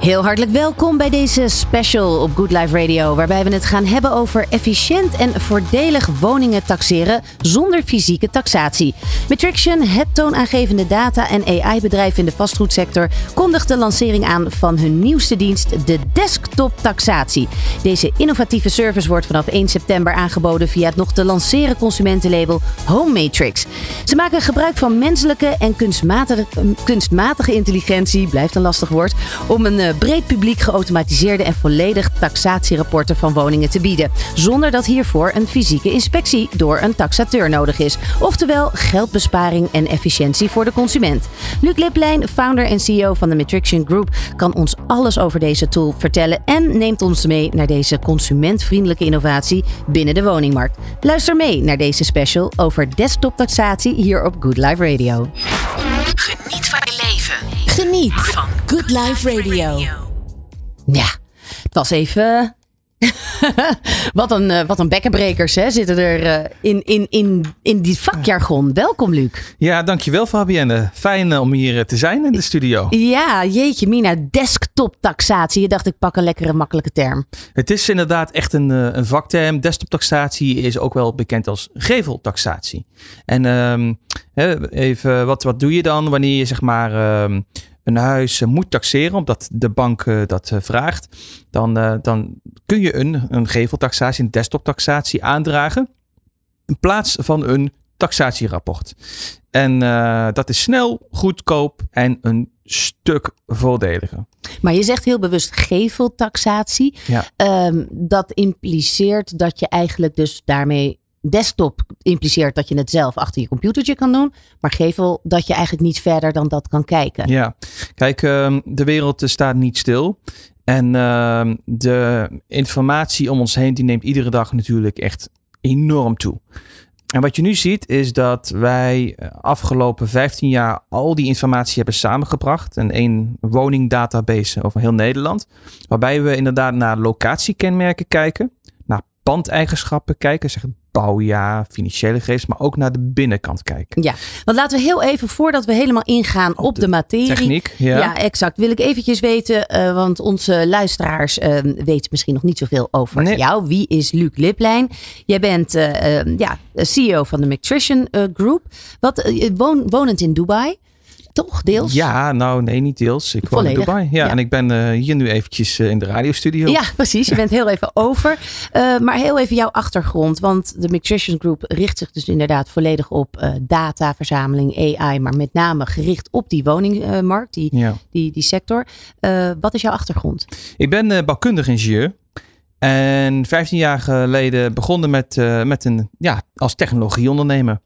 Heel hartelijk welkom bij deze special op Good Life Radio, waarbij we het gaan hebben over efficiënt en voordelig woningen taxeren zonder fysieke taxatie. Matrixion, het toonaangevende data- en AI-bedrijf in de vastgoedsector, kondigt de lancering aan van hun nieuwste dienst, de desktop taxatie. Deze innovatieve service wordt vanaf 1 september aangeboden via het nog te lanceren consumentenlabel Home Matrix. Ze maken gebruik van menselijke en kunstmatige, kunstmatige intelligentie, blijft een lastig woord, om een eh, breed publiek geautomatiseerde en volledig taxatierapporten van woningen te bieden. Zonder dat hiervoor een fysieke inspectie door een taxateur nodig is. Oftewel geldbesparing en efficiëntie voor de consument. Luc Liplijn, founder en CEO van de Matrixion Group, kan ons alles over deze tool vertellen en neemt ons mee naar deze consumentvriendelijke innovatie binnen de woningmarkt. Luister mee naar deze special over desktoptaxatie hier op Good Life Radio. Geniet van je. Geniet van Good Life Radio. Ja, het was even. wat, een, eh, wat een bekkenbrekers hè, zitten er eh, in, in, in, in die vakjargon. Welkom, Luc. Ja, dankjewel Fabienne. Fijn eh, om hier te zijn in de studio. Ja, jeetje, Mina, desktop taxatie. Je dacht, ik pak een lekkere, makkelijke term. Het is inderdaad echt een, een vakterm. Desktop taxatie is ook wel bekend als geveltaxatie. En um, even, wat, wat doe je dan wanneer je zeg maar. Um, een huis moet taxeren, omdat de bank dat vraagt, dan, dan kun je een, een geveltaxatie, een desktoptaxatie aandragen in plaats van een taxatierapport. En uh, dat is snel, goedkoop en een stuk voordeliger. Maar je zegt heel bewust geveltaxatie. Ja. Um, dat impliceert dat je eigenlijk dus daarmee desktop impliceert dat je het zelf achter je computertje kan doen. Maar gevel dat je eigenlijk niet verder dan dat kan kijken. Ja, kijk, um, de wereld staat niet stil. En uh, de informatie om ons heen, die neemt iedere dag natuurlijk echt enorm toe. En wat je nu ziet is dat wij afgelopen 15 jaar al die informatie hebben samengebracht. En één woningdatabase over heel Nederland. Waarbij we inderdaad naar locatiekenmerken kijken. Naar pandeigenschappen kijken. Zeg bouwjaar, financiële gegevens, maar ook naar de binnenkant kijken. Ja, want laten we heel even, voordat we helemaal ingaan op, op de, de, materie. Techniek, ja. ja. exact. Wil ik eventjes weten, uh, want onze luisteraars uh, weten misschien nog niet zoveel over nee. jou. Wie is Luc Liplijn? Jij bent uh, ja, CEO van de Matrician Group. Wat, woon, wonend in Dubai. Toch, deels? Ja, nou nee, niet deels. Ik woon in Dubai. Ja, ja, en ik ben uh, hier nu eventjes uh, in de radiostudio. Ja, precies. Je bent heel even over. Uh, maar heel even jouw achtergrond. Want de Matrician Group richt zich dus inderdaad volledig op dataverzameling, AI. Maar met name gericht op die woningmarkt, die, ja. die, die sector. wat is jouw achtergrond? Ik ben bouwkundig ingenieur. En 15 jaar geleden begonnen met, met een, ja, als technologieondernemer.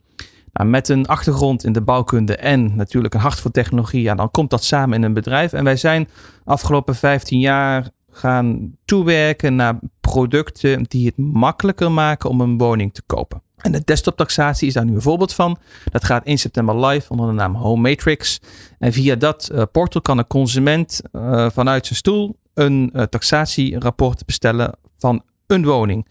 Nou, met een achtergrond in de bouwkunde en natuurlijk een hart voor technologie, ja, dan komt dat samen in een bedrijf. En wij zijn afgelopen 15 jaar gaan toewerken naar producten die het makkelijker maken om een woning te kopen. En de desktop-taxatie is daar nu een voorbeeld van. Dat gaat 1 september live onder de naam Home Matrix. En via dat uh, portal kan een consument uh, vanuit zijn stoel een uh, taxatierapport bestellen van een woning.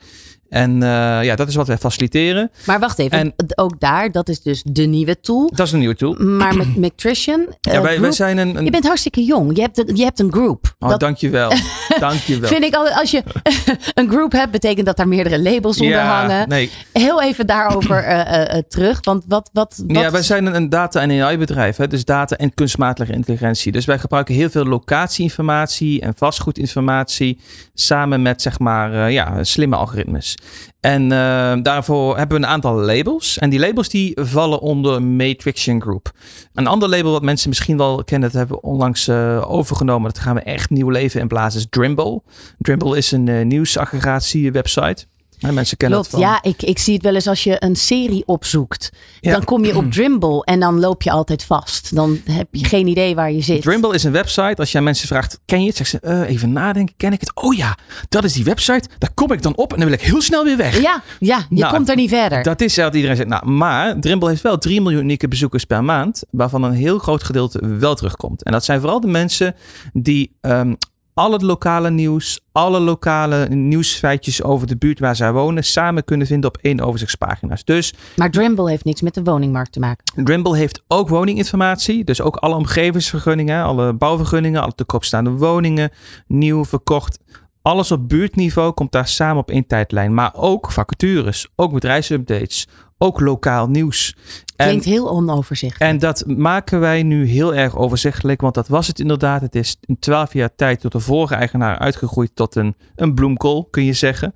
En uh, ja, dat is wat wij faciliteren. Maar wacht even, en, ook daar, dat is dus de nieuwe tool. Dat is een nieuwe tool. Maar met Matrician. Uh, ja, wij, wij zijn een, een, Je bent hartstikke jong. Je hebt, een, je hebt een group. Oh, dat... dankjewel. dankjewel. Vind ik altijd, als je een group hebt, betekent dat daar meerdere labels onder ja, hangen. Nee. Heel even daarover uh, terug. Want wat, wat, wat... Ja, wij zijn een, een data- en AI-bedrijf. Dus data en kunstmatige intelligentie. Dus wij gebruiken heel veel locatieinformatie en vastgoedinformatie. Samen met, zeg maar, ja, slimme algoritmes. En uh, daarvoor hebben we een aantal labels. En die labels die vallen onder Matrixion Group. Een ander label wat mensen misschien wel kennen, dat hebben we onlangs uh, overgenomen. Dat gaan we echt nieuw leven in blazen, is Drimble. Drimble is een uh, nieuwsaggregatie website. Mensen kennen Klopt, het van. ja, ik, ik zie het wel eens als je een serie opzoekt. Ja. Dan kom je op Drimble en dan loop je altijd vast. Dan heb je geen idee waar je zit. Drimble is een website. Als je aan mensen vraagt, ken je het? Zeg ze, uh, even nadenken, ken ik het? Oh ja, dat is die website. Daar kom ik dan op en dan wil ik heel snel weer weg. Ja, ja je nou, komt er niet verder. Dat is wat iedereen zegt. Nou, maar Drimble heeft wel 3 miljoen unieke bezoekers per maand. Waarvan een heel groot gedeelte wel terugkomt. En dat zijn vooral de mensen die... Um, al het lokale nieuws, alle lokale nieuwsfeitjes over de buurt waar zij wonen, samen kunnen vinden op één overzichtspagina's. Dus Maar Drimble heeft niks met de woningmarkt te maken. Drimble heeft ook woninginformatie. Dus ook alle omgevingsvergunningen, alle bouwvergunningen, alle te koop staande woningen, nieuw, verkocht. Alles op buurtniveau komt daar samen op één tijdlijn. Maar ook vacatures, ook bedrijfsupdates, ook lokaal nieuws. En, Klinkt heel onoverzichtelijk. en dat maken wij nu heel erg overzichtelijk. Want dat was het inderdaad. Het is in twaalf jaar tijd tot de vorige eigenaar uitgegroeid tot een, een bloemkool, kun je zeggen.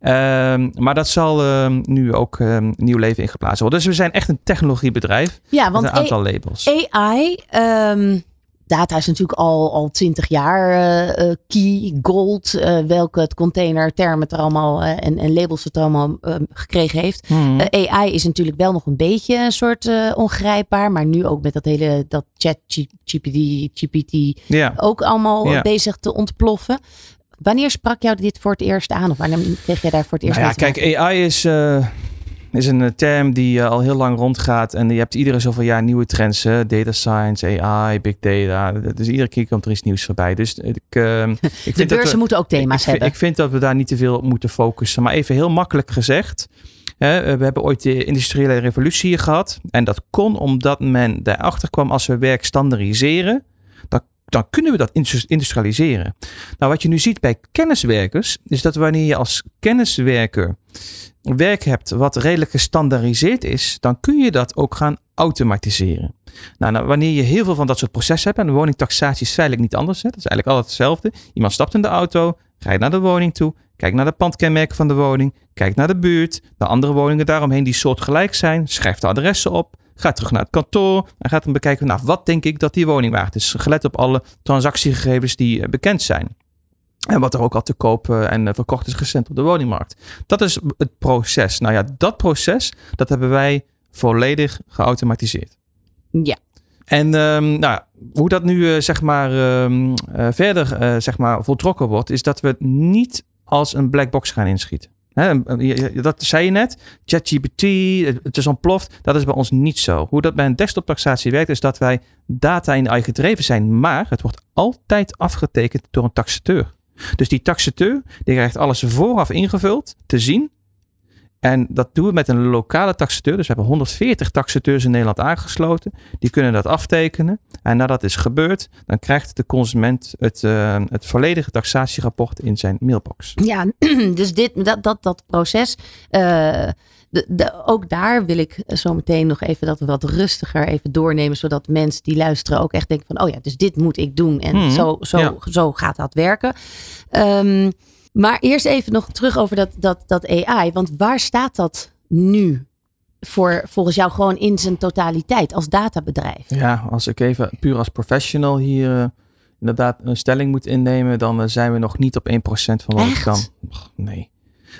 Ehm, maar dat zal ehm, nu ook ehm, nieuw leven ingeplaatst worden. Dus we zijn echt een technologiebedrijf. ja, Met want een aantal labels. AI, data is natuurlijk al, al 20 jaar eh, eh, key, gold, eh, welke het containerterm het er allemaal en, en labels het er allemaal gekregen heeft. Hmm. AI is natuurlijk wel nog een beetje een soort ongrijpbaar, maar nu ook met dat hele dat chat GPT, GPT ja. ook allemaal bezig te ontploffen. Wanneer sprak jou dit voor het eerst aan? Of wanneer kreeg jij daar voor het eerst Nou ja, kijk, AI is, is een eh, term die eh, al heel lang rondgaat. En je hebt iedere zoveel jaar nieuwe trends. hè. Data science, AI, big data. Dus iedere keer komt er iets nieuws voorbij. Dus ik, eh, ik De vind dat beurzen we, moeten ook thema's ik, hebben. ik vind dat we daar niet te veel op moeten focussen. Maar even heel makkelijk gezegd. Hè, we hebben ooit de industriële revolutie gehad. En dat kon omdat men daarachter kwam als we werk standaardiseren. Dan, kunnen we dat indus- industrialiseren. Nou, wat je nu ziet bij kenniswerkers, is dat wanneer je als kenniswerker werk hebt wat redelijk gestandaardiseerd is, dan kun je dat ook gaan automatiseren. Nou, nou, wanneer je heel veel van dat soort processen hebt, en woningtaxatie is feitelijk niet anders, hè, dat is eigenlijk altijd hetzelfde. Iemand stapt in de auto, rijdt naar de woning toe, kijkt naar de pandkenmerken van de woning, kijkt naar de buurt, de andere woningen daaromheen die soortgelijk zijn, schrijft de adressen op, gaat terug naar het kantoor en gaat dan bekijken, nou, wat denk ik dat die woning waard is, gelet op alle transactiegegevens die eh, bekend zijn. En wat er ook al te koop eh, en eh, verkocht is recent op de woningmarkt. Dat is het proces. Nou ja, dat proces, dat hebben wij volledig geautomatiseerd. Ja. En ehm, nou, hoe dat nu zeg maar ehm, eh, verder eh, zeg maar voltrokken wordt, is dat we het niet als een black box gaan inschieten. Dat zei je net. ChatGPT, het is ontploft. Dat is bij ons niet zo. Hoe dat bij een desktop-taxatie werkt, is dat wij data in AI gedreven zijn, maar het wordt altijd afgetekend door een taxateur. Dus die taxateur, die krijgt alles vooraf ingevuld, te zien. En dat doen we met een lokale taxateur. Dus we hebben 140 taxateurs in Nederland aangesloten. Die kunnen dat aftekenen. En nadat is gebeurd, dan krijgt de consument het, eh, het volledige taxatierapport in zijn mailbox. Ja, dus dit, dat, dat, dat proces. eh, de, de, ook daar wil ik zo meteen nog even dat we wat rustiger even doornemen. Zodat mensen die luisteren ook echt denken van, oh ja, dus dit moet ik doen. En Mhm, zo, zo, ja. zo gaat dat werken. Ehm, maar eerst even nog terug over dat, dat, dat AI. Want waar staat dat nu? Voor volgens jou gewoon in zijn totaliteit als databedrijf. Ja, als ik even puur als professional hier eh, inderdaad een stelling moet innemen, dan eh, zijn we nog niet op 1% van wat ik kan. Och, nee.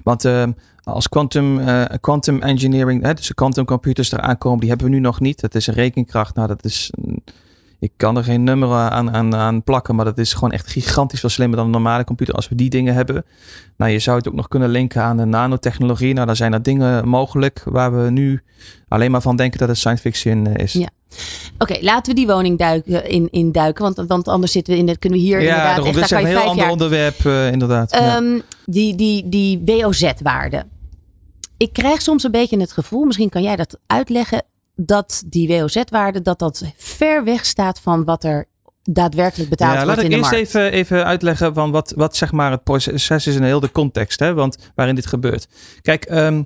Want eh, als quantum, eh, quantum engineering, hè, dus de quantum computers eraan komen, die hebben we nu nog niet. Dat is een rekenkracht. Nou, dat is. Ik kan er geen nummer aan, aan, aan plakken, maar dat is gewoon echt gigantisch veel slimmer dan een normale computer als we die dingen hebben. Nou, je zou het ook nog kunnen linken aan de nanotechnologie. Nou, daar zijn er dingen mogelijk waar we nu alleen maar van denken dat het science fiction eh, is. Ja. Oké, laten we die woning duiken, in, in duiken. Want, want anders zitten we in het, kunnen we hier Ja, inderdaad daarom, echt, dit daar is een heel ander jaar onderwerp, eh, inderdaad. ja. Die, die, die WOZ-waarde. Ik krijg soms een beetje het gevoel, misschien kan jij dat uitleggen, dat die WOZ-waarde dat dat ver weg staat van wat er daadwerkelijk betaald Ja, laat wordt ik in de eerst markt. even, even uitleggen van wat, wat zeg maar het proces is in heel de context, hè, want waarin dit gebeurt. Kijk, ehm,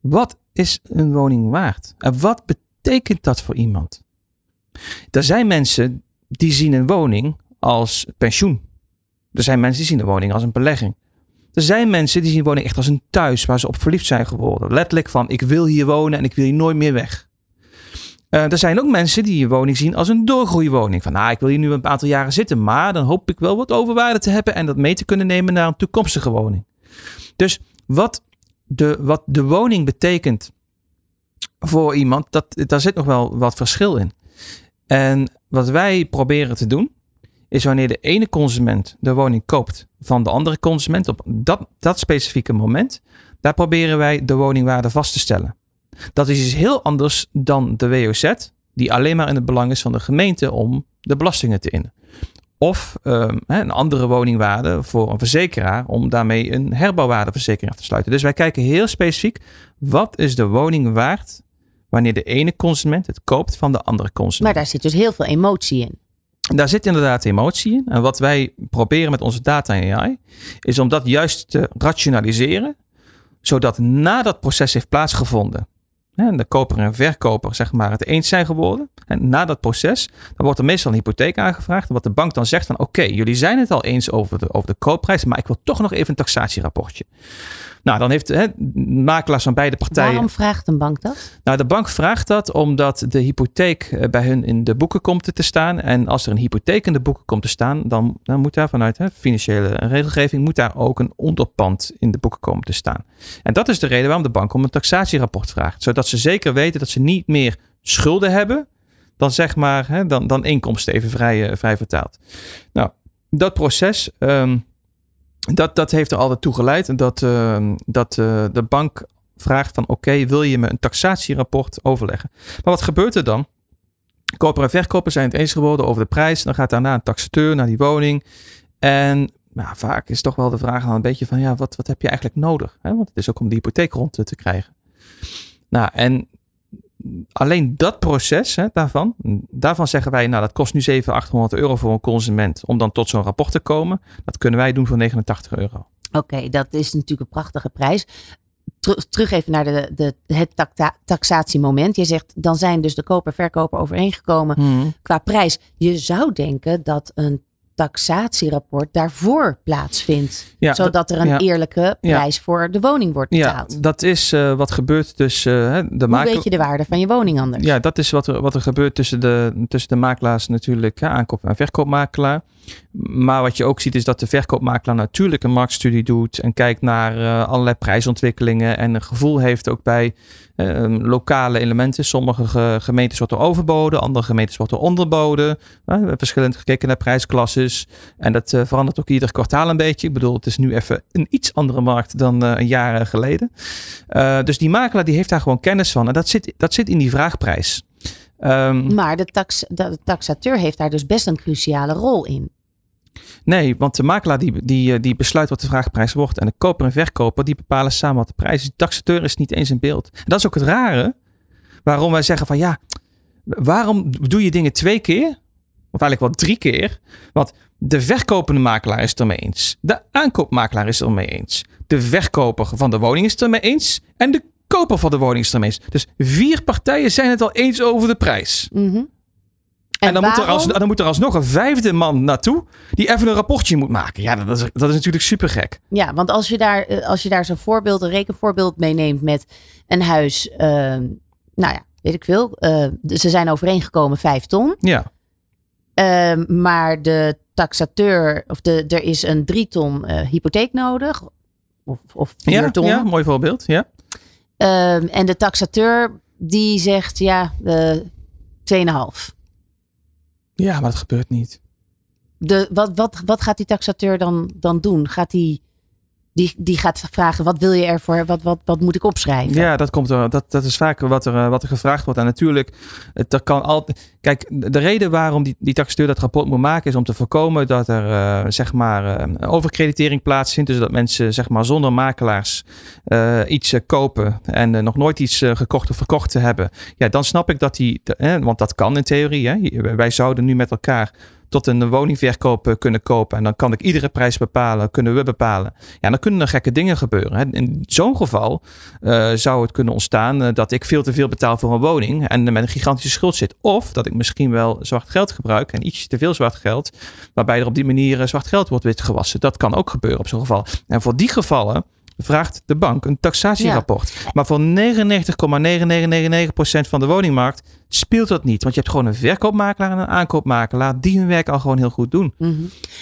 wat is een woning waard? En wat betekent dat voor iemand? Er zijn mensen die zien een woning als pensioen. Er zijn mensen die zien een woning als een belegging. Er zijn mensen die zien woning echt als een thuis waar ze op verliefd zijn geworden. Letterlijk van ik wil hier wonen en ik wil hier nooit meer weg. Eh, er zijn ook mensen die je woning zien als een doorgroeiwoning. Van, nou, ik wil hier nu een aantal jaren zitten, maar dan hoop ik wel wat overwaarde te hebben en dat mee te kunnen nemen naar een toekomstige woning. Dus wat de, wat de woning betekent voor iemand, dat, daar zit nog wel wat verschil in. En wat wij proberen te doen, is wanneer de ene consument de woning koopt van de andere consument op dat, dat specifieke moment, daar proberen wij de woningwaarde vast te stellen. Dat is iets heel anders dan de WOZ, die alleen maar in het belang is van de gemeente om de belastingen te innen. of ehm, een andere woningwaarde voor een verzekeraar om daarmee een herbouwwaardeverzekering af te sluiten. Dus wij kijken heel specifiek wat is de woning waard wanneer de ene consument het koopt van de andere consument. Maar daar zit dus heel veel emotie in. Daar zit inderdaad emotie in. En wat wij proberen met onze data en AI is om dat juist te rationaliseren, zodat na dat proces heeft plaatsgevonden en de koper en verkoper zeg maar, het eens zijn geworden. En na dat proces, dan wordt er meestal een hypotheek aangevraagd. En wat de bank dan zegt van oké, jullie zijn het al eens over de, over de koopprijs, maar ik wil toch nog even een taxatierapportje. Nou, dan heeft hè, makelaars van beide partijen. Waarom vraagt een bank dat? Nou, de bank vraagt dat omdat de hypotheek eh, bij hun in de boeken komt te staan. En als er een hypotheek in de boeken komt te staan, dan, dan moet daar vanuit hè, financiële regelgeving moet daar ook een onderpand in de boeken komen te staan. En dat is de reden waarom de bank om een taxatierapport vraagt. Zodat ze zeker weten dat ze niet meer schulden hebben dan zeg maar hè, dan, dan inkomsten even vrij, eh, vrij vertaald. Nou, dat proces. ehm, dat, dat heeft er altijd toe geleid dat, ehm, dat eh, de bank vraagt van oké, wil je me een taxatierapport overleggen? Maar wat gebeurt er dan? Koper en verkoper zijn het eens geworden over de prijs. Dan gaat daarna een taxateur naar die woning. En vaak is toch wel de vraag dan een beetje van ja, wat, wat heb je eigenlijk nodig? Hè? Want het is ook om de hypotheek rond te krijgen. Nou, en alleen dat proces hè, daarvan, daarvan zeggen wij, nou dat kost nu 700, 800 euro voor een consument om dan tot zo'n rapport te komen. Dat kunnen wij doen voor 89 euro. Oké, dat is natuurlijk een prachtige prijs. Ter- terug even naar de, de, het takta- taxatiemoment. Je zegt, dan zijn dus de koper verkoper overeengekomen qua prijs. Je zou denken dat een taxatierapport daarvoor plaatsvindt. Ja, zodat er een ja. eerlijke prijs voor de woning wordt betaald. Ja, dat is eh, wat gebeurt tussen eh, de Hoe makelaar. weet je de waarde van je woning anders? Ja, dat is wat er, wat er gebeurt tussen de, tussen de makelaars natuurlijk, aankoop- en verkoopmakelaar. Maar wat je ook ziet is dat de verkoopmakelaar natuurlijk een marktstudie doet en kijkt naar eh, allerlei prijsontwikkelingen en een gevoel heeft ook bij eh, lokale elementen. Sommige ge- gemeentes wordt er overboden, andere gemeentes wordt er onderboden. Eh, we hebben verschillend gekeken naar prijsklasses en dat eh, verandert ook ieder kwartaal een beetje. Ik bedoel, het is nu even een iets andere markt dan een jaar geleden. Dus die makelaar die heeft daar gewoon kennis van en dat zit, dat zit in die vraagprijs. Ehm, Maar de, tax, de taxateur heeft daar dus best een cruciale rol in. Nee, want de makelaar die, die, eh, die besluit wat de vraagprijs wordt. En de koper en verkoper die bepalen samen wat de prijs is. De taxateur is niet eens in beeld. En dat is ook het rare. Waarom wij zeggen van ja, waarom doe je dingen twee keer? Of eigenlijk wel drie keer. Want de verkopende makelaar is het ermee eens. De aankoopmakelaar is het ermee eens. De verkoper van de woning is het ermee eens. En de koper van de woning is. Dus vier partijen zijn het al eens over de prijs. Mhm. En, dan, moet er als, dan moet er alsnog een vijfde man naartoe die even een rapportje moet maken. Ja, dat is, dat is natuurlijk super gek. Ja, want als je daar, eh, als je daar zo'n voorbeeld, een rekenvoorbeeld meeneemt met een huis, eh, nou ja, weet ik veel, eh, ze zijn overeengekomen vijf ton, Ja, Eh, maar de taxateur, of de, er is een drie ton eh, hypotheek nodig, of, of vier ja, ton. ja mooi voorbeeld. Ja. Ehm, en de taxateur die zegt ja, eh 2,5. ja, maar dat gebeurt niet. De, wat, wat, wat gaat die taxateur dan, dan doen? Gaat die, die, die gaat vragen, wat wil je ervoor? Wat, wat, wat moet ik opschrijven? Ja, dat, komt er, dat, dat is vaak wat er, eh, wat er gevraagd wordt. En natuurlijk, het, kan altijd. Kijk, de reden waarom die, die taxateur dat rapport moet maken, is om te voorkomen dat er eh, zeg maar eh, overkreditering plaatsvindt. Dus dat mensen zeg maar zonder makelaars iets kopen en nog nooit iets gekocht of verkocht te hebben. Ja, dan snap ik dat die, want dat kan in theorie. Hè. Wij zouden nu met elkaar tot een woningverkoop eh, kunnen kopen. En dan kan ik iedere prijs bepalen, kunnen we bepalen. Ja, dan kunnen er gekke dingen gebeuren. In zo'n geval eh, zou het kunnen ontstaan eh, dat ik veel te veel betaal voor een woning en met een gigantische schuld zit. Of dat ik misschien wel zwart geld gebruik en iets te veel zwart geld, waarbij er op die manier zwart geld wordt witgewassen. Dat kan ook gebeuren op zo'n geval. En voor die gevallen vraagt de bank een taxatierapport. Maar voor 99,9999% van de woningmarkt speelt dat niet. Want je hebt gewoon een verkoopmakelaar en een aankoopmakelaar die hun werk al gewoon heel goed doen. Mhm.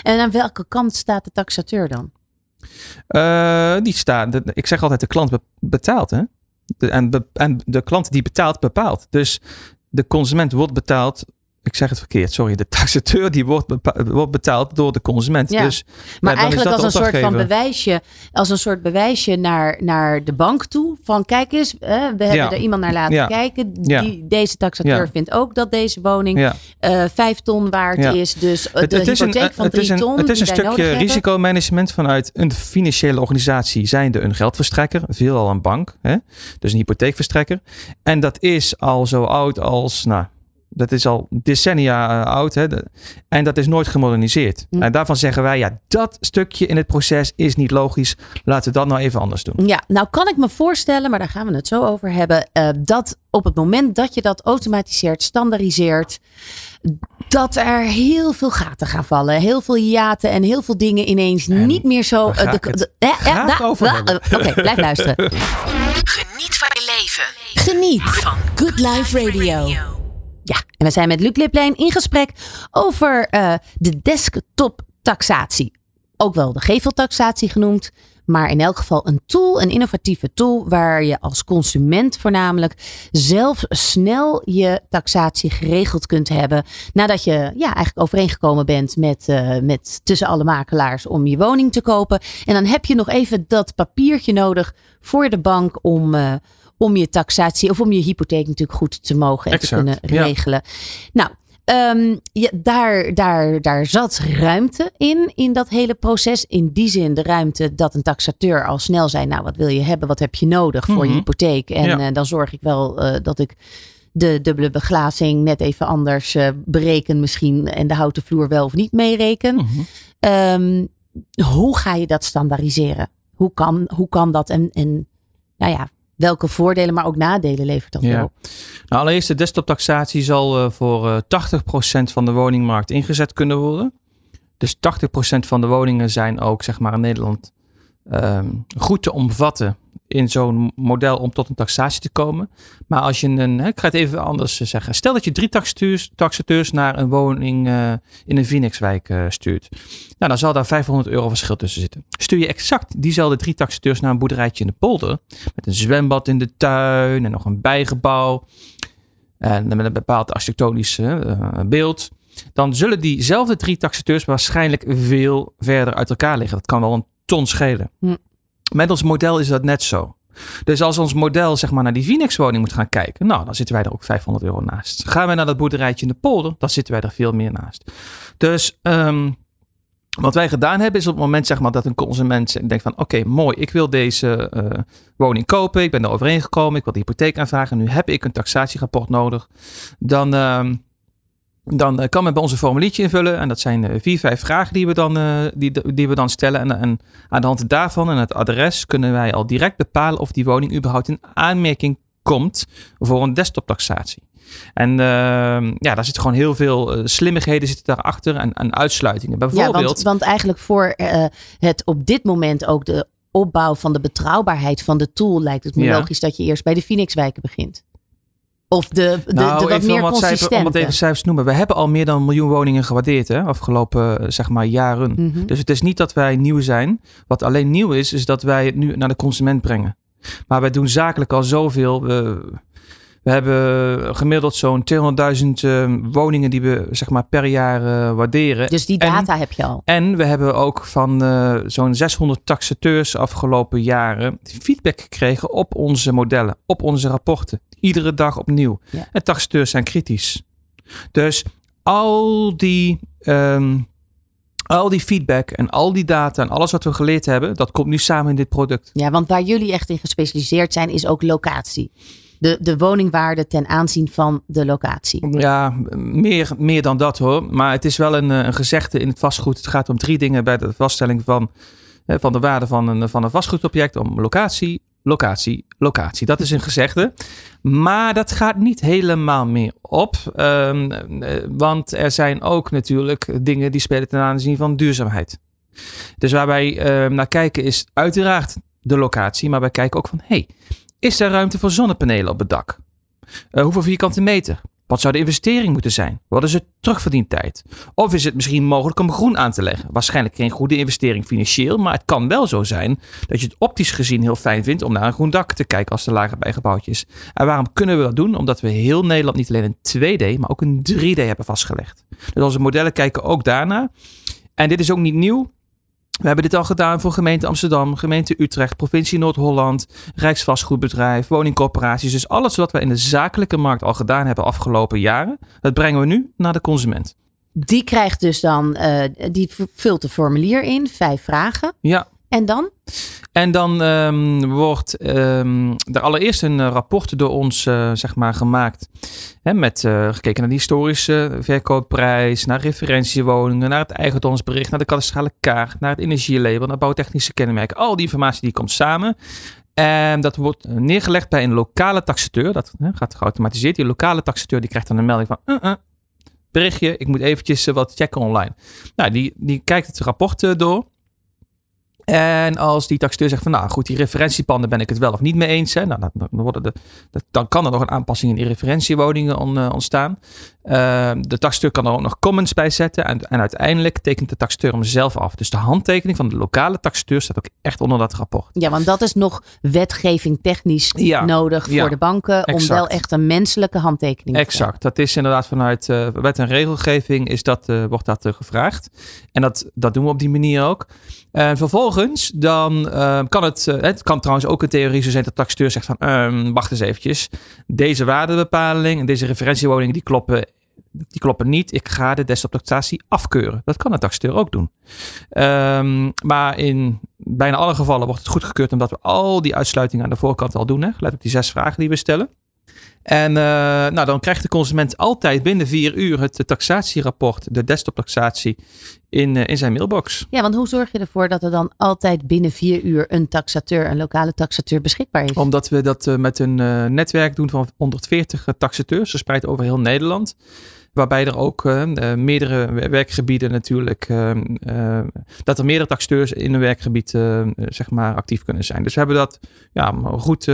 En aan welke kant staat de taxateur dan? Eh, die staat, de- ik zeg altijd, de klant be- betaalt. Hè? De, en, be- en de klant die betaalt, bepaalt. Dus de consument wordt betaald ik zeg het verkeerd, sorry, de taxateur die wordt, wordt betaald door de consument. Ja. Dus, Maar ja, eigenlijk als een soort van bewijsje, als een soort bewijsje naar, naar de bank toe. Van kijk eens, eh, we hebben Ja. er iemand naar laten kijken. Die, deze taxateur vindt ook dat deze woning Ja. eh, vijf ton waard is. Dus eh, Het, het is een, hypotheek van het is drie een, ton het is een stukje risicomanagement vanuit een financiële organisatie, zijnde een geldverstrekker, veelal een bank, hè? dus een hypotheekverstrekker. En dat is al zo oud als, nou, dat is al decennia eh, oud. Hè? De- en dat is nooit gemoderniseerd. Hm. En daarvan zeggen wij, ja, dat stukje in het proces is niet logisch. Laten we dat nou even anders doen. Ja, nou kan ik me voorstellen, maar daar gaan we het zo over hebben, eh, dat op het moment dat je dat automatiseert, standaardiseert, dat er heel veel gaten gaan vallen. Heel veel hiaten en heel veel dingen ineens En niet meer zo... eh, da- over da- Oké, blijf luisteren. Geniet van je leven. Geniet Van Good Life Radio. Ja, en we zijn met Luc Liplijn in gesprek over eh, de desktop taxatie. Ook wel de geveltaxatie genoemd. Maar in elk geval een tool, een innovatieve tool, waar je als consument voornamelijk zelf snel je taxatie geregeld kunt hebben. Nadat je ja, eigenlijk overeengekomen bent met, eh, met tussen alle makelaars om je woning te kopen. En dan heb je nog even dat papiertje nodig voor de bank om, eh, om je taxatie of om je hypotheek natuurlijk goed te mogen en Exact, te kunnen ja. regelen. Nou, ehm, ja, daar, daar, daar zat ruimte in, in dat hele proces. In die zin de ruimte dat een taxateur al snel zei, nou wat wil je hebben, wat heb je nodig voor je Mhm. hypotheek? En Ja. eh, dan zorg ik wel eh, dat ik de dubbele beglazing net even anders eh, bereken misschien en de houten vloer wel of niet meereken. Mhm. Ehm, hoe ga je dat standaardiseren? Hoe kan, hoe kan dat? En, en nou ja, welke voordelen, maar ook nadelen levert dat Ja. op? Nou, allereerst, de desktoptaxatie zal eh, voor eh 80% van de woningmarkt ingezet kunnen worden. Dus 80% van de woningen zijn ook, zeg maar, in Nederland ehm, goed te omvatten in zo'n model om tot een taxatie te komen. Maar als je een, ik ga het even anders eh, zeggen. Stel dat je drie taxateurs, naar een woning eh, in een Phoenixwijk eh, stuurt. Nou, dan zal daar 500 euro verschil tussen zitten. Stuur je exact diezelfde drie taxateurs naar een boerderijtje in de polder. Met een zwembad in de tuin en nog een bijgebouw. En met een bepaald architectonisch beeld. Dan zullen diezelfde drie taxateurs waarschijnlijk veel verder uit elkaar liggen. Dat kan wel een ton schelen. Hm. Met ons model is dat net zo. Dus als ons model zeg maar naar die Phoenix woning moet gaan kijken. Nou, dan zitten wij er ook 500 euro naast. Gaan we naar dat boerderijtje in de polder. Dan zitten wij er veel meer naast. Dus ehm, wat wij gedaan hebben is op het moment zeg maar, dat een consument denkt van oké mooi ik wil deze eh, woning kopen. Ik ben er overheen gekomen. Ik wil de hypotheek aanvragen. Nu heb ik een taxatierapport nodig. Dan, ehm, dan eh, kan men bij ons een formuliertje invullen. En dat zijn eh, vier, vijf vragen die we dan, eh, die, die we dan stellen. En, en aan de hand daarvan en het adres kunnen wij al direct bepalen of die woning überhaupt in aanmerking komt voor een desktoptaxatie. En ehm, ja, daar zitten gewoon heel veel slimmigheden zitten daarachter en, en uitsluitingen. Ja, Bijvoorbeeld, want, want eigenlijk voor het op dit moment ook de opbouw van de betrouwbaarheid van de tool lijkt het me Ja. logisch dat je eerst bij de Phoenixwijken begint. Of de, de, nou, de wat even meer wat, cijfer, om even cijfers te noemen. We hebben al meer dan een miljoen woningen gewaardeerd hè, afgelopen eh, zeg maar, jaren. Mhm. Dus het is niet dat wij nieuw zijn. Wat alleen nieuw is, is dat wij het nu naar de consument brengen. Maar wij doen zakelijk al zoveel. We, we hebben gemiddeld zo'n 200.000 eh, woningen die we zeg maar, per jaar eh, waarderen. Dus die En- data heb je al. En we hebben ook van eh, zo'n 600 taxateurs afgelopen jaren feedback gekregen op onze modellen, op onze rapporten. Iedere dag opnieuw. Ja. En taxateurs zijn kritisch. Dus al die, ehm, al die feedback en al die data en alles wat we geleerd hebben, dat komt nu samen in dit product. Ja, want waar jullie echt in gespecialiseerd zijn is ook locatie. De, de woningwaarde ten aanzien van de locatie. Ja, meer, meer dan dat hoor. Maar het is wel een, eh, een gezegde in het vastgoed. Het gaat om drie dingen bij de vaststelling van, eh, van de waarde van een, van een vastgoedobject. Om locatie, locatie, locatie. Dat is een gezegde. Maar dat gaat niet helemaal meer op. Ehm, eh, want er zijn ook natuurlijk dingen die spelen ten aanzien van duurzaamheid. Dus waar wij eh, naar kijken is uiteraard de locatie. Maar wij kijken ook van, hey, is er ruimte voor zonnepanelen op het dak? Eh, hoeveel vierkante meter? Wat zou de investering moeten zijn? Wat is het terugverdientijd? Of is het misschien mogelijk om groen aan te leggen? Waarschijnlijk geen goede investering financieel, maar het kan wel zo zijn dat je het optisch gezien heel fijn vindt om naar een groen dak te kijken als er lager bijgebouwd is. En waarom kunnen we dat doen? Omdat we heel Nederland niet alleen een 2D, maar ook een 3D hebben vastgelegd. Dus onze modellen kijken ook daarna. En dit is ook niet nieuw. We hebben dit al gedaan voor gemeente Amsterdam, gemeente Utrecht, provincie Noord-Holland, Rijksvastgoedbedrijf, woningcorporaties. Dus alles wat we in de zakelijke markt al gedaan hebben afgelopen jaren, dat brengen we nu naar de consument. Die krijgt dus dan, uh, die vult een formulier in, vijf vragen. Ja. En dan? En dan um, wordt er allereerst een rapport door ons uh, zeg maar gemaakt. Hè, met uh, gekeken naar de historische verkoopprijs, naar referentiewoningen, naar het eigendomsbericht, naar de kadastrale kaart, naar het energielabel, naar bouwtechnische kenmerken. Al die informatie die komt samen. En dat wordt neergelegd bij een lokale taxateur. Dat hè, gaat geautomatiseerd. Die lokale taxateur die krijgt dan een melding van... -uh, berichtje, ik moet eventjes wat checken online. Nou, die, die kijkt het rapport door. En als die taxateur zegt van nou goed, die referentiepanden ben ik het wel of niet mee eens. Hè, nou, dan, worden de, dan kan er nog een aanpassing in die referentiewoningen on, uh, ontstaan. Uh, de taxateur kan er ook nog comments bij zetten. En, en uiteindelijk tekent de taxateur hem zelf af. Dus de handtekening van de lokale taxateur staat ook echt onder dat rapport. Ja, want dat is nog wetgeving technisch ja, nodig voor ja, de banken. Om wel echt een menselijke handtekening te Exact. Dat is inderdaad vanuit uh, wet en regelgeving is dat, wordt dat gevraagd. En dat, dat doen we op die manier ook. En vervolgens dan uh, kan het, uh, het kan trouwens ook een theorie zo zijn dat de taxateur zegt van um, wacht eens eventjes. Deze waardebepaling en deze referentiewoningen die kloppen, die kloppen niet. Ik ga de desktoptaxatie afkeuren. Dat kan de taxateur ook doen. Um, maar in bijna alle gevallen wordt het goedgekeurd omdat we al die uitsluitingen aan de voorkant al doen. Hè? Let op die zes vragen die we stellen. En uh, nou, dan krijgt de consument altijd binnen vier uur het taxatierapport, de desktoptaxatie, in, uh, in zijn mailbox. Ja, want hoe zorg je ervoor dat er dan altijd binnen vier uur een taxateur, een lokale taxateur beschikbaar is? Omdat we dat uh, met een netwerk doen van 140 taxateurs, verspreid over heel Nederland. Waarbij er ook meerdere werkgebieden natuurlijk, dat er meerdere taxateurs in een werkgebied zeg maar actief kunnen zijn. Dus we hebben dat ja, goed,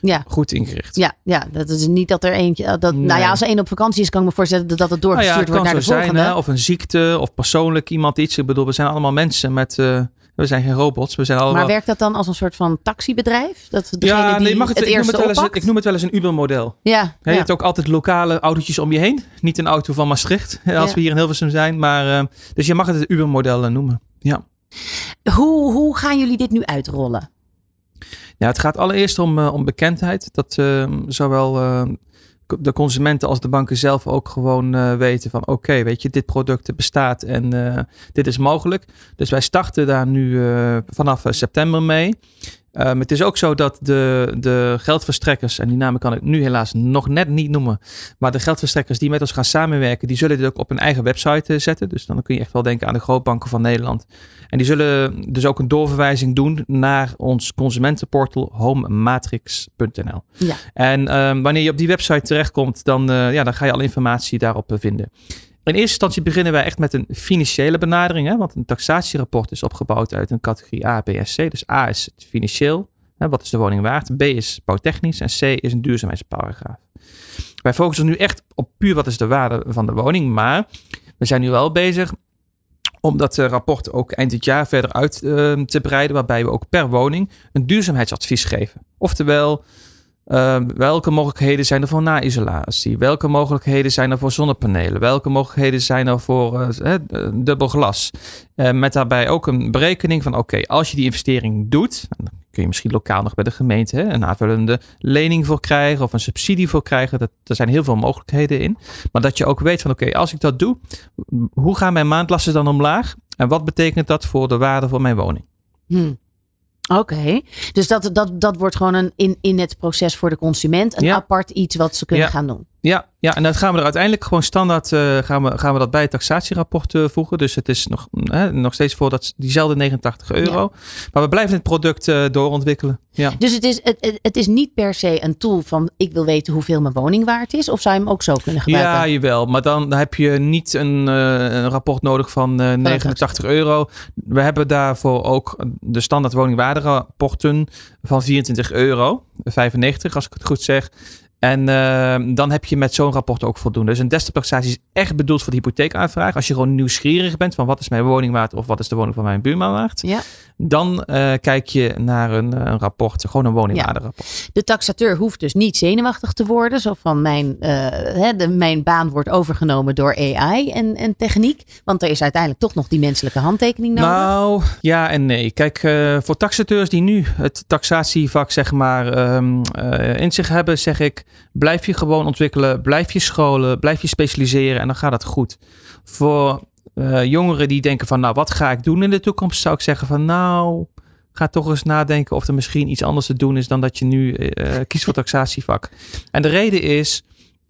ja. goed ingericht. Ja, ja, dat is niet dat er eentje, dat, nee. nou ja, als er één op vakantie is, kan ik me voorstellen dat het doorgestuurd nou ja, wordt naar de volgende. Zijn, hè? Of een ziekte, of persoonlijk iemand iets. Ik bedoel, we zijn allemaal mensen met... We zijn geen robots. We zijn allemaal... Maar werkt dat dan als een soort van taxibedrijf? Dat degene ja, nee, die mag het, het ik, noem het wel eens, ik noem het wel eens een Uber-model. Ja, He, Je ja. hebt ook altijd lokale autootjes om je heen. Niet een auto van Maastricht, als Ja. we hier in Hilversum zijn. Maar, uh, dus je mag het het Uber-model noemen. Ja. Hoe, hoe gaan jullie dit nu uitrollen? Ja, het gaat allereerst om, uh, om bekendheid. Dat uh, zowel uh, de consumenten als de banken zelf ook gewoon uh, weten van oké, weet je, dit product bestaat en uh, dit is mogelijk. Dus wij starten daar nu vanaf september mee. Um, het is ook zo dat de, de geldverstrekkers, en die namen kan ik nu helaas nog net niet noemen, maar de geldverstrekkers die met ons gaan samenwerken, die zullen dit ook op hun eigen website zetten. Dus dan kun je echt wel denken aan de grootbanken van Nederland. En die zullen dus ook een doorverwijzing doen naar ons consumentenportal homematrix.nl. Ja. En um, wanneer je op die website terechtkomt, dan, uh, ja, dan ga je alle informatie daarop uh, vinden. In eerste instantie beginnen wij echt met een financiële benadering. Hè, want een taxatierapport is opgebouwd uit een categorie A, B en C. Dus A is het financieel. Hè, wat is de woning waard? B is bouwtechnisch. En C is een duurzaamheidsparagraaf. Wij focussen nu echt op puur wat is de waarde van de woning. Maar we zijn nu wel bezig om dat uh, rapport ook eind dit jaar verder uit uh, te breiden. Waarbij we ook per woning een duurzaamheidsadvies geven. Oftewel... Uh, welke mogelijkheden zijn er voor na-isolatie? Welke mogelijkheden zijn er voor zonnepanelen? Welke mogelijkheden zijn er voor uh, dubbel glas? Uh, met daarbij ook een berekening van: oké, als je die investering doet, dan kun je misschien lokaal nog bij de gemeente een aanvullende lening voor krijgen of een subsidie voor krijgen. Dat, er zijn heel veel mogelijkheden in. Maar dat je ook weet van: oké, als ik dat doe, hoe gaan mijn maandlasten dan omlaag? En wat betekent dat voor de waarde van mijn woning? Hmm. Oké, okay. dus dat, dat, dat wordt gewoon een in, in het proces voor de consument een ja. apart iets wat ze kunnen ja. gaan doen. Ja, ja, en dat gaan we er uiteindelijk gewoon standaard uh, gaan we, gaan we dat bij het taxatierapport uh, voegen. Dus het is nog, hè, nog steeds voor dat, diezelfde 89 euro. Ja. Maar we blijven het product uh, doorontwikkelen. Ja. Dus het is, het, het is niet per se een tool van ik wil weten hoeveel mijn woning waard is. Of zou je hem ook zo kunnen gebruiken? Ja, jawel. Maar dan heb je niet een, een rapport nodig van 89 euro. We hebben daarvoor ook de standaard woningwaarderapporten van 24 euro. 95 als ik het goed zeg. En uh, dan heb je met zo'n rapport ook voldoende. Dus een desktoptaxatie is echt bedoeld voor de hypotheekaanvraag. Als je gewoon nieuwsgierig bent van wat is mijn woning waard of wat is de woning van mijn buurman waard. Ja. Dan uh, kijk je naar een, een, rapport, gewoon een woningwaarderapport. Ja. De taxateur hoeft dus niet zenuwachtig te worden. Zo van mijn, uh, hè, de, mijn baan wordt overgenomen door AI en, en techniek. Want er is uiteindelijk toch nog die menselijke handtekening nodig. Nou, ja en nee. Kijk, uh, voor taxateurs die nu het taxatievak zeg maar um, in zich hebben, zeg ik Blijf je gewoon ontwikkelen, blijf je scholen, blijf je specialiseren en dan gaat het goed. Voor uh, jongeren die denken van nou wat ga ik doen in de toekomst, zou ik zeggen van nou ga toch eens nadenken of er misschien iets anders te doen is dan dat je nu uh, kiest voor taxatievak. En de reden is,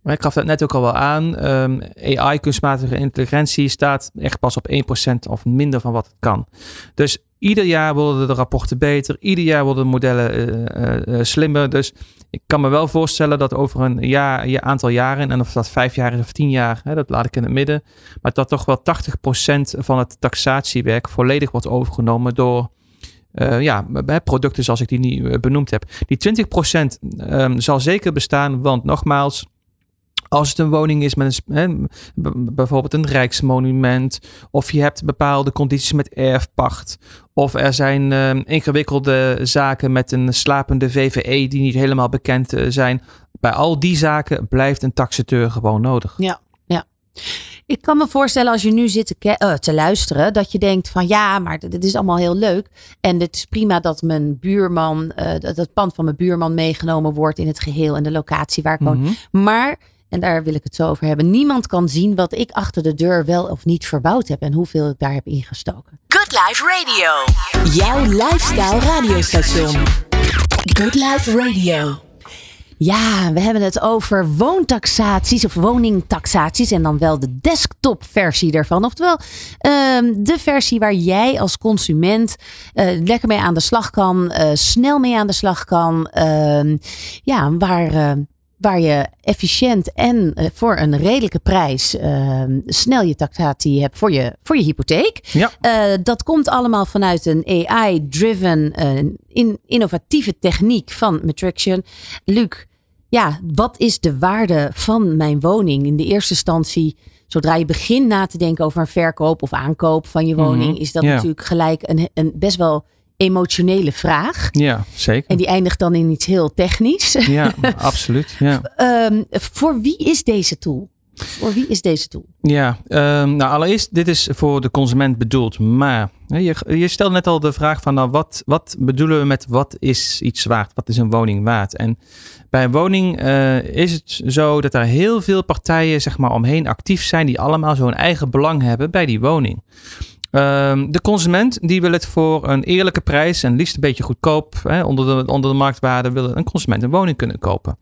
ik gaf dat net ook al wel aan, um, AI, kunstmatige intelligentie, staat echt pas op 1% of minder van wat het kan. Dus Ieder jaar worden de rapporten beter. Ieder jaar worden de modellen uh, uh, slimmer. Dus ik kan me wel voorstellen dat over een jaar, een aantal jaren, en of dat vijf jaar is of tien jaar, hè, dat laat ik in het midden, maar dat toch wel 80% van het taxatiewerk volledig wordt overgenomen door ja, producten zoals ik die niet benoemd heb. Die 20% um, zal zeker bestaan, want nogmaals, als het een woning is met een, hè, bijvoorbeeld een rijksmonument, of je hebt bepaalde condities met erfpacht, of er zijn uh, ingewikkelde zaken met een slapende VVE die niet helemaal bekend uh, zijn. Bij al die zaken blijft een taxateur gewoon nodig. Ja, ja. Ik kan me voorstellen als je nu zit te, uh, te luisteren, dat je denkt van ja, maar dit is allemaal heel leuk. En het is prima dat mijn buurman, dat het pand van mijn buurman meegenomen wordt in het geheel en de locatie waar ik woon. Mm -hmm. Maar en daar wil ik het zo over hebben. Niemand kan zien wat ik achter de deur wel of niet verbouwd heb en hoeveel ik daar heb ingestoken. Good Life Radio. Jouw lifestyle radiostation. Good Life Radio. Ja, we hebben het over woontaxaties of woningtaxaties en dan wel de desktop versie daarvan. Oftewel um, de versie waar jij als consument uh, lekker mee aan de slag kan, uh, snel mee aan de slag kan. Uh, ja, waar uh, waar je efficiënt en uh, voor een redelijke prijs uh, snel je taxatie hebt voor je, voor je hypotheek. Ja. Uh, dat komt allemaal vanuit een AI-driven, in, innovatieve techniek van Matrixion. Luc, ja, wat is de waarde van mijn woning? In de eerste instantie, zodra je begint na te denken over een verkoop of aankoop van je woning, mm -hmm. is dat ja. natuurlijk gelijk een, een best wel emotionele vraag. Ja, zeker. En die eindigt dan in iets heel technisch. Ja, absoluut. Ja. um, voor wie is deze tool? Voor wie is deze tool? Ja, um, nou allereerst, dit is voor de consument bedoeld. Maar je, je stelt net al de vraag van, nou, wat, wat bedoelen we met wat is iets waard? Wat is een woning waard? En bij een woning uh, is het zo dat er heel veel partijen zeg maar, omheen actief zijn die allemaal zo'n eigen belang hebben bij die woning. Um, de consument die wil het voor een eerlijke prijs en liefst een beetje goedkoop, hè, onder, de, onder de marktwaarde, wil een consument een woning kunnen kopen.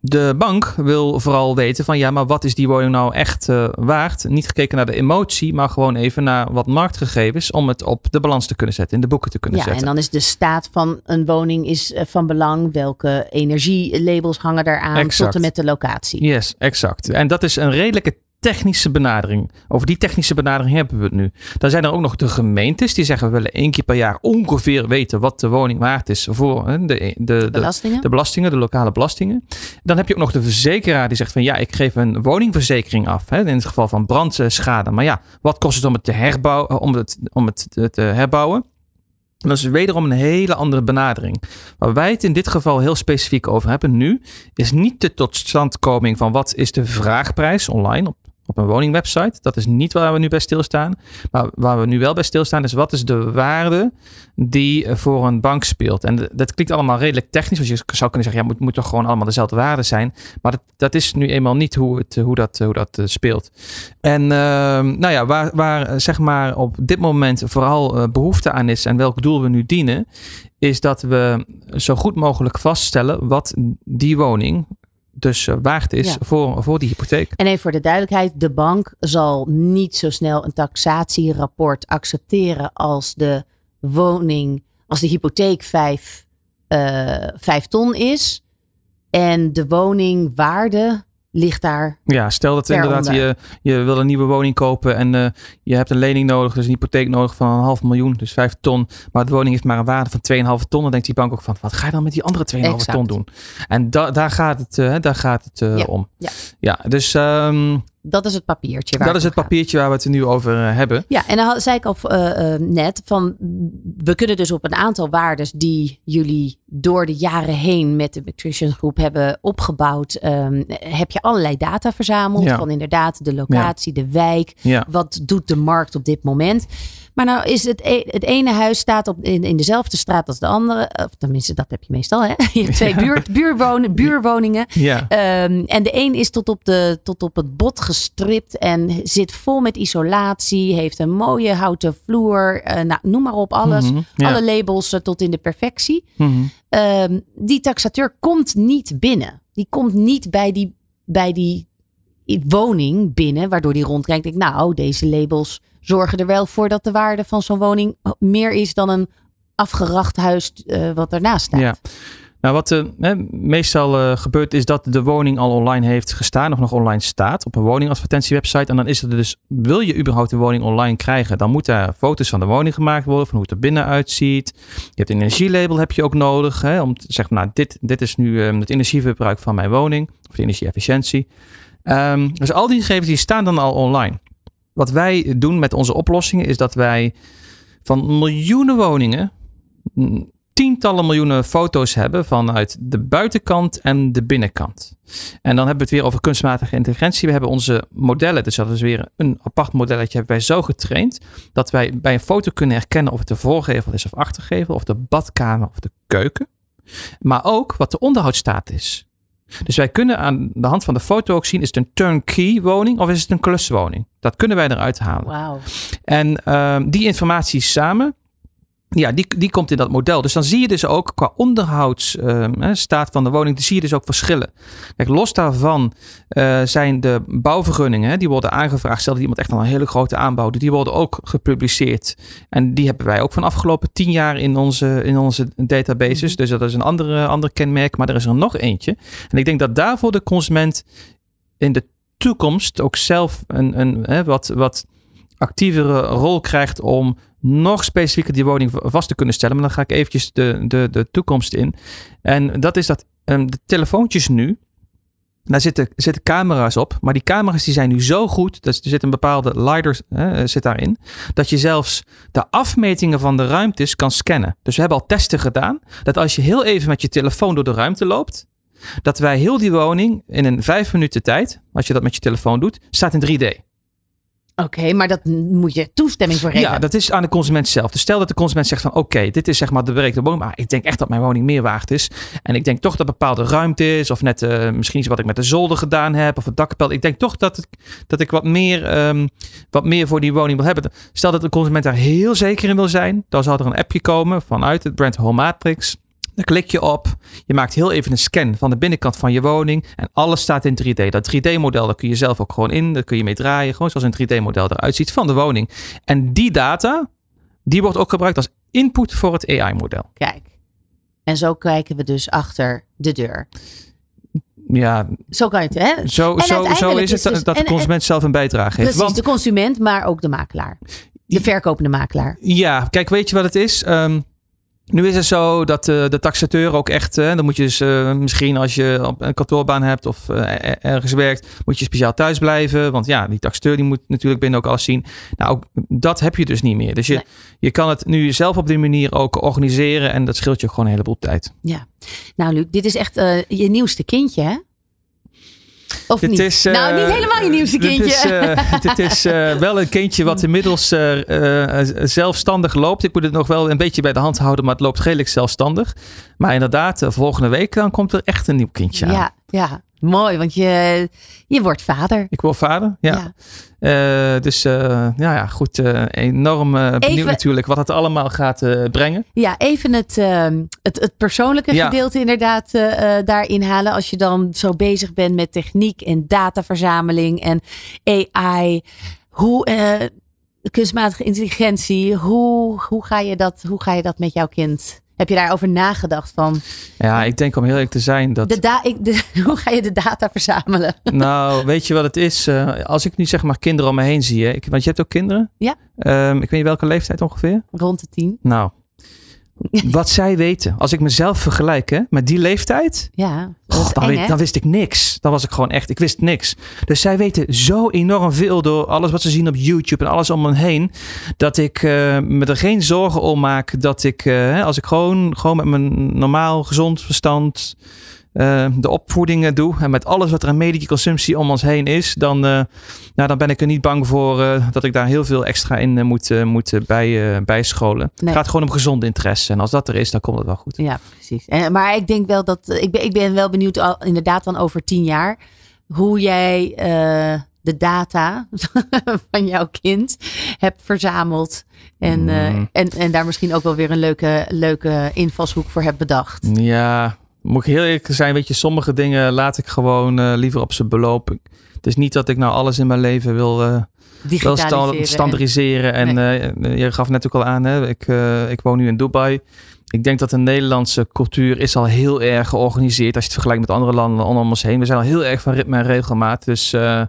De bank wil vooral weten van ja, maar wat is die woning nou echt uh, waard? Niet gekeken naar de emotie, maar gewoon even naar wat marktgegevens om het op de balans te kunnen zetten, in de boeken te kunnen ja, zetten. En dan is de staat van een woning is van belang. Welke energielabels hangen daaraan exact. tot en met de locatie. Yes, exact. En dat is een redelijke technische benadering. Over die technische benadering hebben we het nu. Dan zijn er ook nog de gemeentes die zeggen we willen één keer per jaar ongeveer weten wat de woning waard is voor de, de, de, belastingen. de belastingen, de lokale belastingen. Dan heb je ook nog de verzekeraar die zegt van ja, ik geef een woningverzekering af. Hè, in het geval van brandschade. Maar ja, wat kost het om het te herbouwen? Om het, om het te herbouwen? Dat is wederom een hele andere benadering. Waar wij het in dit geval heel specifiek over hebben nu, is niet de totstandkoming van wat is de vraagprijs online op, op een woningwebsite. Dat is niet waar we nu bij stilstaan. Maar waar we nu wel bij stilstaan is wat is de waarde die voor een bank speelt. En dat klinkt allemaal redelijk technisch. Want je zou kunnen zeggen, ja, moet, moet toch gewoon allemaal dezelfde waarde zijn. Maar dat, dat is nu eenmaal niet hoe, het, hoe dat, hoe dat speelt. En uh, nou ja, waar, waar zeg maar op dit moment vooral behoefte aan is en welk doel we nu dienen, is dat we zo goed mogelijk vaststellen wat die woning dus uh, waard is ja. voor, voor die hypotheek. En even voor de duidelijkheid, de bank zal niet zo snel een taxatierapport accepteren als de woning, als de hypotheek 5 uh, ton is en de woningwaarde ligt daar. Ja, stel dat inderdaad onder. je, je wil een nieuwe woning kopen en eh, je hebt een lening nodig, dus een hypotheek nodig van een half miljoen, dus vijf ton. Maar de woning heeft maar een waarde van 2,5 ton. Dan denkt die bank ook van, wat ga je dan met die andere 2,5 ton doen? En da daar gaat het, eh, daar gaat het eh, Ja, om. ja. ja dus ehm, Dat is het papiertje. Waar dat is het papiertje waar we het nu over eh, hebben. Ja, en dan zei ik al eh, eh, net van we kunnen dus op een aantal waardes die jullie door de jaren heen met de Nutrition Groep hebben opgebouwd, ehm, heb je allerlei data verzameld Ja. van inderdaad de locatie, de wijk, Ja. wat doet de markt op dit moment. Maar nou is het, e- het ene huis staat op, in, in dezelfde straat als de andere. Of tenminste, dat heb je meestal. Hè? Je hebt twee buur, buurwonen, buurwoningen. Ja. Ehm, en de een is tot op, de, tot op het bot gestript en zit vol met isolatie. Heeft een mooie houten vloer. eh, nou, noem maar op, alles. Mhm, ja. Alle labels eh, tot in de perfectie. Mhm. Ehm, die taxateur komt niet binnen. Die komt niet bij die, bij die woning binnen, waardoor die rondkijkt. Denkt, nou, deze labels zorgen er wel voor dat de waarde van zo'n woning meer is dan een afgeracht huis eh, wat ernaast staat. Ja. Nou, wat eh, meestal eh, gebeurt is dat de woning al online heeft gestaan of nog online staat op een woningadvertentiewebsite. En dan is het dus, wil je überhaupt een woning online krijgen, dan moeten er foto's van de woning gemaakt worden, van hoe het er binnen uitziet. Je hebt een energielabel heb je ook nodig, hè, om te zeggen, nou, dit, dit is nu eh, het energieverbruik van mijn woning, of de energieefficiëntie. Ehm, dus al die gegevens die staan dan al online. Wat wij doen met onze oplossingen is dat wij van miljoenen woningen mm, tientallen miljoenen foto's hebben vanuit de buitenkant en de binnenkant. En dan hebben we het weer over kunstmatige intelligentie. We hebben onze modellen, dus dat is weer een apart modelletje, hebben wij zo getraind dat wij bij een foto kunnen herkennen of het de voorgevel is of achtergevel, of de badkamer of de keuken. Maar ook wat de onderhoudsstaat is. Dus wij kunnen aan de hand van de foto ook zien, is het een turnkey woning of is het een kluswoning? Dat kunnen wij eruit halen. En ehm, die informatie samen, ja, die, die komt in dat model. Dus dan zie je dus ook qua onderhoudsstaat van de woning, zie je dus ook verschillen. Kijk, los daarvan eh, zijn de bouwvergunningen, hè, die worden aangevraagd. Stel dat iemand echt al een hele grote aanbouw doet, die worden ook gepubliceerd. En die hebben wij ook van afgelopen tien jaar in onze, in onze databases. Dus dat is een andere, ander kenmerk, maar er is er nog eentje. En ik denk dat daarvoor de consument in de toekomst ook zelf een, een hè, wat, wat actievere rol krijgt om nog specifieker die woning vast te kunnen stellen. Maar dan ga ik eventjes de, de, de toekomst in. En dat is dat ehm, de telefoontjes nu, daar zitten, zitten camera's op. Maar die camera's die zijn nu zo goed, dus er zit een bepaalde LiDAR hè, zit daarin, dat je zelfs de afmetingen van de ruimtes kan scannen. Dus we hebben al testen gedaan, dat als je heel even met je telefoon door de ruimte loopt, dat wij heel die woning in een vijf minuten tijd, als je dat met je telefoon doet, staat in 3D. Oké, maar dat moet je toestemming voor geven. Ja, dat is aan de consument zelf. Dus stel dat de consument zegt van oké, dit is zeg maar de berekende woning, maar ik denk echt dat mijn woning meer waard is. En ik denk toch dat bepaalde ruimte is, of net eh, misschien iets wat ik met de zolder gedaan heb, of het dakkapel. Ik denk toch dat, dat ik wat meer, ehm, wat meer voor die woning wil hebben. Stel dat de consument daar heel zeker in wil zijn, dan zal er een appje komen vanuit het brand Home Matrix. Daar klik je op. Je maakt heel even een scan van de binnenkant van je woning. En alles staat in 3D. Dat 3D-model, daar kun je zelf ook gewoon in. Daar kun je mee draaien. Gewoon zoals een 3D-model eruit ziet van de woning. En die data, die wordt ook gebruikt als input voor het AI-model. Kijk. En zo kijken we dus achter de deur. Ja, Zo kan je het, hè? zo, zo, zo is het is dus- dat de en- consument zelf een bijdrage heeft. Precies, Want de consument, maar ook de makelaar. De verkopende makelaar. Ja, kijk, weet je wat het is? Ehm, nu is het zo dat eh, de taxateur ook echt, eh, dan moet je dus eh, misschien als je op een kantoorbaan hebt of ergens werkt, moet je speciaal thuis blijven. Want ja, die taxateur die moet natuurlijk binnen ook alles zien. Nou, ook dat heb je dus niet meer. Dus je, Nee. je kan het nu zelf op die manier ook organiseren en dat scheelt je gewoon een heleboel tijd. Nou, Luc, dit is echt je nieuwste kindje, hè? Of Dit niet? is, eh, nou, niet helemaal je nieuwste kindje. is, eh, dit is eh, wel een kindje wat inmiddels eh, eh, zelfstandig loopt. Ik moet het nog wel een beetje bij de hand houden, maar het loopt redelijk zelfstandig. Maar inderdaad, eh, volgende week dan komt er echt een nieuw kindje aan. ja, ja, mooi, want je, je wordt vader. Ik word vader, ja. Ja. Eh, dus eh, ja, ja, goed. eh, enorm benieuwd Even- natuurlijk wat het allemaal gaat brengen. Ja, even het, ehm, het, het persoonlijke Ja. gedeelte inderdaad daarin halen. Als je dan zo bezig bent met techniek en dataverzameling en AI. Hoe, kunstmatige intelligentie. Hoe, hoe, ga je dat, hoe ga je dat met jouw kind Heb je daarover nagedacht van Ja, ik denk om heel eerlijk te zijn dat... de da ik, de, hoe ga je de data verzamelen? Nou, weet je wat het is? Eh, als ik nu zeg maar kinderen om me heen zie, hè, ik, want je hebt ook kinderen. Ja. Ehm, ik weet niet welke leeftijd ongeveer. Rond de tien. Nou, wat zij weten. Als ik mezelf vergelijk hè, met die leeftijd, Ja, goh, is dan, eng, weet- hè? dan wist ik niks. Dan was ik gewoon echt, ik wist niks. Dus zij weten zo enorm veel door alles wat ze zien op YouTube en alles om me heen. Dat ik eh, me er geen zorgen om maak dat ik, eh, als ik gewoon, gewoon met mijn normaal gezond verstand eh, de opvoedingen doe. En met alles wat er aan medicaconsumptie om ons heen is. Dan, eh, nou, dan ben ik er niet bang voor eh, dat ik daar heel veel extra in moet, moet bij, bijscholen. Nee. Het gaat gewoon om gezond interesse. En als dat er is, dan komt het wel goed. Ja, precies. En, maar ik denk wel dat. Ik ben, ik ben wel benieuwd, al, inderdaad, dan over tien jaar. Hoe jij de data van jouw kind hebt verzameld. En, Mm. en, en daar misschien ook wel weer een leuke, leuke invalshoek voor hebt bedacht. Ja, moet ik heel eerlijk zijn, weet je, sommige dingen laat ik gewoon eh, liever op zijn beloop. Het is niet dat ik nou alles in mijn leven wil, sta- Digitaliseren. standaardiseren. En eh, je gaf net ook al aan, hè, ik, ik woon nu in Dubai. Ik denk dat de Nederlandse cultuur is al heel erg georganiseerd. Als je het vergelijkt met andere landen om ons heen. We zijn al heel erg van ritme en regelmaat. Dus, eh,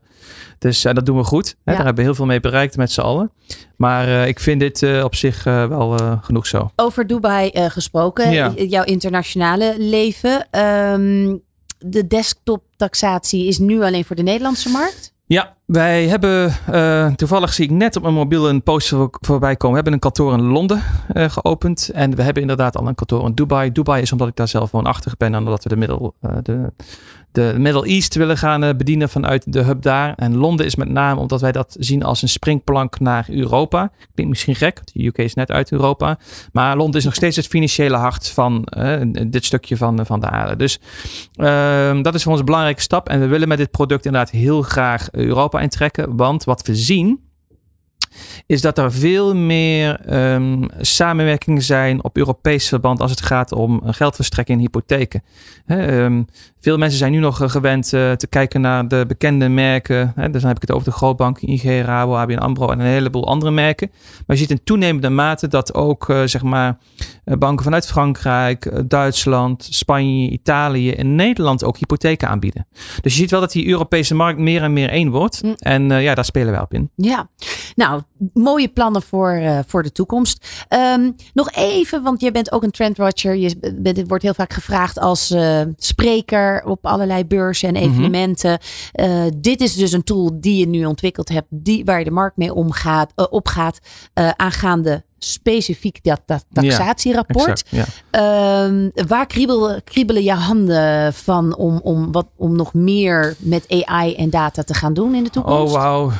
dus eh, dat doen we goed. Hè? Ja. Daar hebben we heel veel mee bereikt met z'n allen. Maar eh, ik vind dit op zich wel genoeg zo. Over Dubai gesproken, Ja. jouw internationale leven. Ehm, de desktop taxatie is nu alleen voor de Nederlandse markt. Ja, wij hebben eh, toevallig zie ik net op mijn mobiel een post voor, voorbij komen. We hebben een kantoor in Londen eh, geopend en we hebben inderdaad al een kantoor in Dubai. Dubai is omdat ik daar zelf woonachtig ben en omdat we de Middle, eh, de, de Middle East willen gaan eh, bedienen vanuit de hub daar. En Londen is met name omdat wij dat zien als een springplank naar Europa. Klinkt misschien gek, de UK is net uit Europa. Maar Londen is nog steeds het financiële hart van eh, dit stukje van, van de aarde. Dus Ehm, dat is voor ons een belangrijke stap. En we willen met dit product inderdaad heel graag Europa intrekken. Want wat we zien, is dat er veel meer ehm, samenwerkingen zijn op Europees verband als het gaat om een geldverstrekking in hypotheken. Ehm, veel mensen zijn nu nog eh, gewend eh, te kijken naar de bekende merken. Hè, dus dan heb ik het over de grootbanken, IG, Rabo, ABN AMRO en een heleboel andere merken. Maar je ziet in toenemende mate dat ook eh, zeg maar, eh, banken vanuit Frankrijk, eh, Duitsland, Spanje, Italië en Nederland ook hypotheken aanbieden. Dus je ziet wel dat die Europese markt meer en meer één wordt. Mm. En eh, ja, daar spelen wij op in. Ja, nou, mooie plannen voor, eh, voor de toekomst. Ehm, nog even, want je bent ook een trendwatcher. Je bent, wordt heel vaak gevraagd als eh, spreker op allerlei beurzen en evenementen. Eh, dit is dus een tool die je nu ontwikkeld hebt, die, waar je de markt mee omgaat, opgaat, aangaande specifiek dat, dat taxatierapport. Exact, ja. Ehm, waar kriebel, kriebelen je handen van om, om, wat, om nog meer met AI en data te gaan doen in de toekomst? Oh, wauw.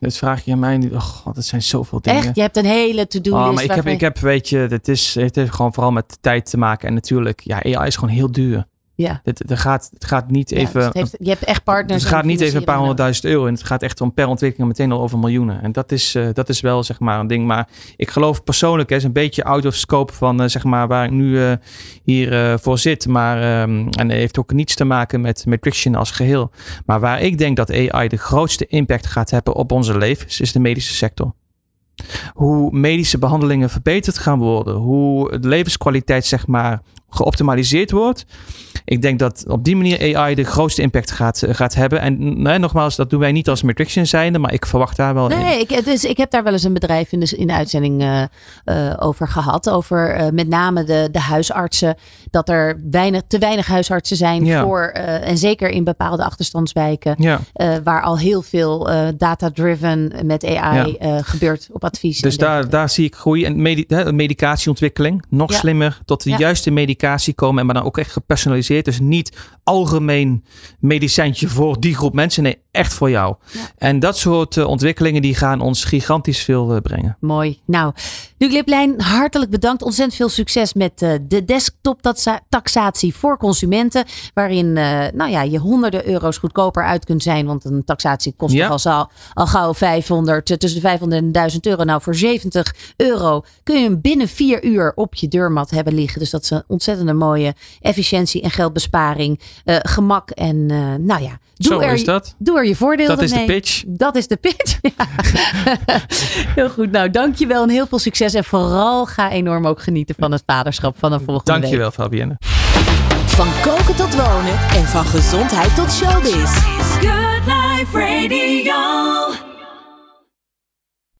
Dit vraag je aan mij niet. Oh, god, dat zijn zoveel dingen. Echt? Je hebt een hele to-do-list. Oh, maar ik heb, ik heb, weet je, het, is, het heeft gewoon vooral met tijd te maken. En natuurlijk, ja, AI is gewoon heel duur. Ja. Het, het, gaat, het gaat niet Ja, even. het heeft- je hebt echt partners. het gaat niet even een paar honderdduizend euro. En het gaat echt om per ontwikkeling meteen al over miljoenen. En dat is, eh, dat is wel zeg maar een ding. Maar ik geloof persoonlijk, hè, is een beetje out of scope van eh, zeg maar waar ik nu eh, hier voor zit. Maar, ehm, en het heeft ook niets te maken met Matrixion als geheel. Maar waar ik denk dat AI de grootste impact gaat hebben op onze levens, is de medische sector. Hoe medische behandelingen verbeterd gaan worden. Hoe de levenskwaliteit zeg maar geoptimaliseerd wordt. Ik denk dat op die manier AI de grootste impact gaat, gaat hebben. En nee, nogmaals, dat doen wij niet als Matrixion zijnde, maar ik verwacht daar wel in. Nee, ik, is, ik heb daar wel eens een bedrijf in de, in de uitzending eh, eh, over gehad. Over eh, met name de, de huisartsen. Dat er weinig, te weinig huisartsen zijn Ja. voor. eh, en zeker in bepaalde achterstandswijken. Ja, eh, waar al heel veel eh, data-driven met AI Ja. eh, gebeurt op advies. dus daar, dergelijke. daar zie ik groei. En medi medicatieontwikkeling, nog slimmer tot de juiste medicatie komen. Maar dan ook echt gepersonaliseerd. Dus niet algemeen medicijntje voor die groep mensen. Nee, echt voor jou. Ja. En dat soort eh, ontwikkelingen die gaan ons gigantisch veel eh, brengen. Mooi. Nou, Luc Liplijn, hartelijk bedankt. Ontzettend veel succes met eh, de desktop taxa- taxatie voor consumenten. Waarin nou ja, je honderden euro's goedkoper uit kunt zijn. Want een taxatie kost Ja. toch al, al, gauw 500, eh, tussen de 500 en 1000 euro. Nou, voor 70 euro kun je hem binnen vier uur op je deurmat hebben liggen. Dus dat is een ontzettend ontzettende mooie efficiëntie en geldbesparing. eh, gemak en eh, nou ja, doe, Zo er, is dat. doe er je voordelen Dat is de pitch. Dat is de pitch. Ja. heel goed. Nou, dankjewel en heel veel succes. En vooral ga enorm ook genieten van het vaderschap van een volgende week. Dankjewel Fabienne. Van koken tot wonen en van gezondheid tot showbiz. Good Life Radio.